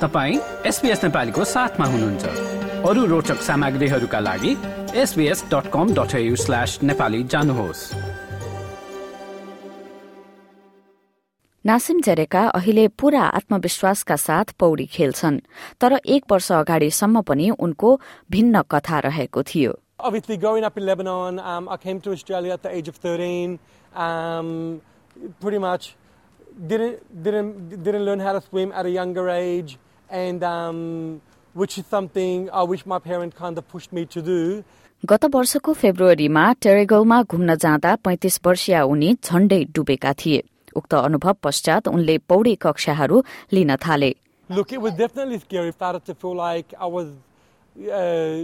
तपाईँ एसपिएस नेपालीको साथमा हुनुहुन्छ। अरू रोचक सामग्रीहरूका लागि S B S dot com dot slash Nepali जानुहोस्। नासिम जेरेका अहिले पूरा आत्मविश्वासका साथ पौडी खेल्छन् तर एक वर्ष अगाडिसम्म पनि उनको भिन्न कथा रहेको थियो। Obviously, growing up in Lebanon, um, I came to Australia at the age of 13. Um, pretty much didn't, didn't, didn't learn how to swim at a younger age, and um, which is something I wish my parents kind of pushed me to do. गत वर्षको फेब्रुअरीमा टेरेगलमा घुम्न जाँदा पैंतिस वर्षीय उनी झण्डै डुबेका थिए उक्त अनुभव पश्चात उनले पौडी कक्षाहरू लिन थाले Look, it was definitely scary. Started to feel like I was uh,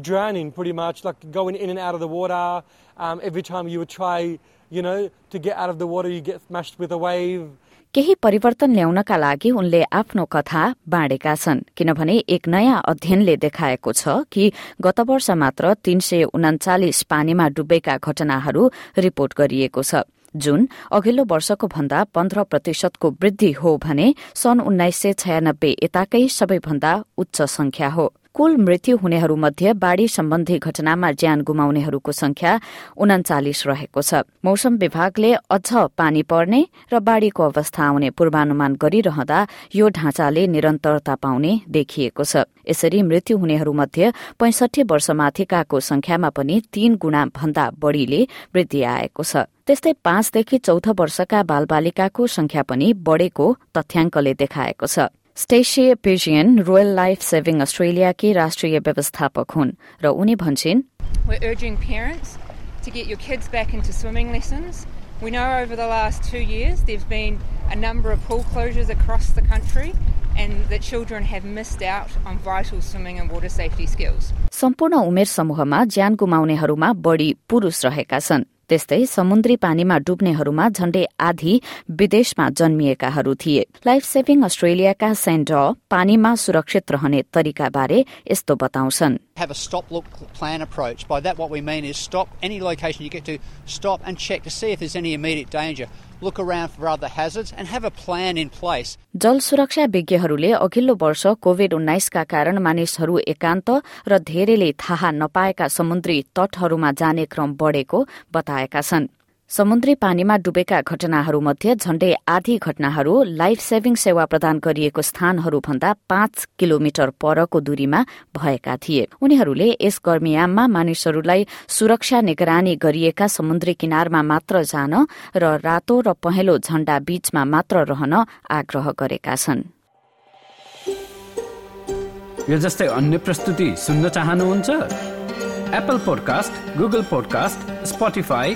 drowning pretty much, like going in and out of the water. Um, every time you would try, you know, to get out of the water, you get smashed with a wave. केही परिवर्तन ल्याउनका लागि उनले आफ्नो कथा बाँडेका छन् किनभने एक नयाँ अध्ययनले देखाएको छ कि गत वर्ष मात्र तीन सय उनाचालिस पानीमा डुबेका घटनाहरू रिपोर्ट गरिएको छ। जुन अघिल्लो वर्षको भन्दा पन्ध्र प्रतिशतको वृद्धि हो भने सन् उन्नाइस सय छयानब्बे यताकै सबैभन्दा उच्च संख्या हो। कुल मृत्यु हुनेहरूमध्ये बाढ़ी सम्बन्धी घटनामा ज्यान गुमाउनेहरूको संख्या उनाचालिस रहेको छ। मौसम विभागले अझ पानी पर्ने र बाढ़ीको अवस्था आउने पूर्वानुमान गरिरहँदा यो ढाँचाले निरन्तरता पाउने देखिएको छ। यसरी मृत्यु हुनेहरूमध्ये पैंसठी वर्षमाथिकाको संख्यामा पनि तीन गुणा भन्दा बढ़ीले वृद्धि आएको छ। त्यस्तै पाँचदेखि चौध वर्षका बालबालिकाको संख्या पनि बढ़ेको तथ्याङ्कले देखाएको छ। Stacey Pageon Royal Life Saving अस्ट्रेलियाकी राष्ट्रिय व्यवस्थापक हुन् र उनी भन्छन् We're urging parents to get your kids back into swimming lessons. We know over the last two years there's been a number of pool closures across the country and that children have missed out on vital swimming and water safety skills. सम्पूर्ण उमेर समूहमा ज्यान गुमाउनेहरूमा बढ़ी पुरूष रहेका छन् त्यस्तै समुद्री पानीमा डुब्नेहरूमा झण्डै आधी विदेशमा जन्मिएकाहरू थिए। लाइफ सेभिङ अस्ट्रेलियाका सेन्ट पानीमा सुरक्षित रहने तरिकाबारे यस्तो बताउँछन्। Have a stop look plan approach. By that, what we mean is stop any location you get to, stop and check to see if there's any immediate danger. Look around for other hazards and have a plan in place. जल सुरक्षा विज्ञहरूले अघिल्लो वर्ष Covid उन्नाइसका कारण मानिसहरू एकान्त र धेरैले थाहा नपाएका समुद्री तटहरूमा जाने क्रम बढ़ेको बताएका छन् समुद्री पानीमा डुबेका घटनाहरूमध्ये झण्डै आधी घटनाहरू लाइफ सेभिङ सेवा प्रदान गरिएको स्थानहरूभन्दा पाँच किलोमिटर परको दूरीमा भएका थिए। उनीहरूले यस गर्मीयाममा मानिसहरूलाई सुरक्षा निगरानी गरिएका समुद्री किनारमा मात्र जान र रातो र पहेँलो झण्डा बीचमा मात्र रहन आग्रह गरेका छन्। यो अन्य प्रस्तुति सुन्न चाहनुहुन्छ? Apple podcast Google podcast Spotify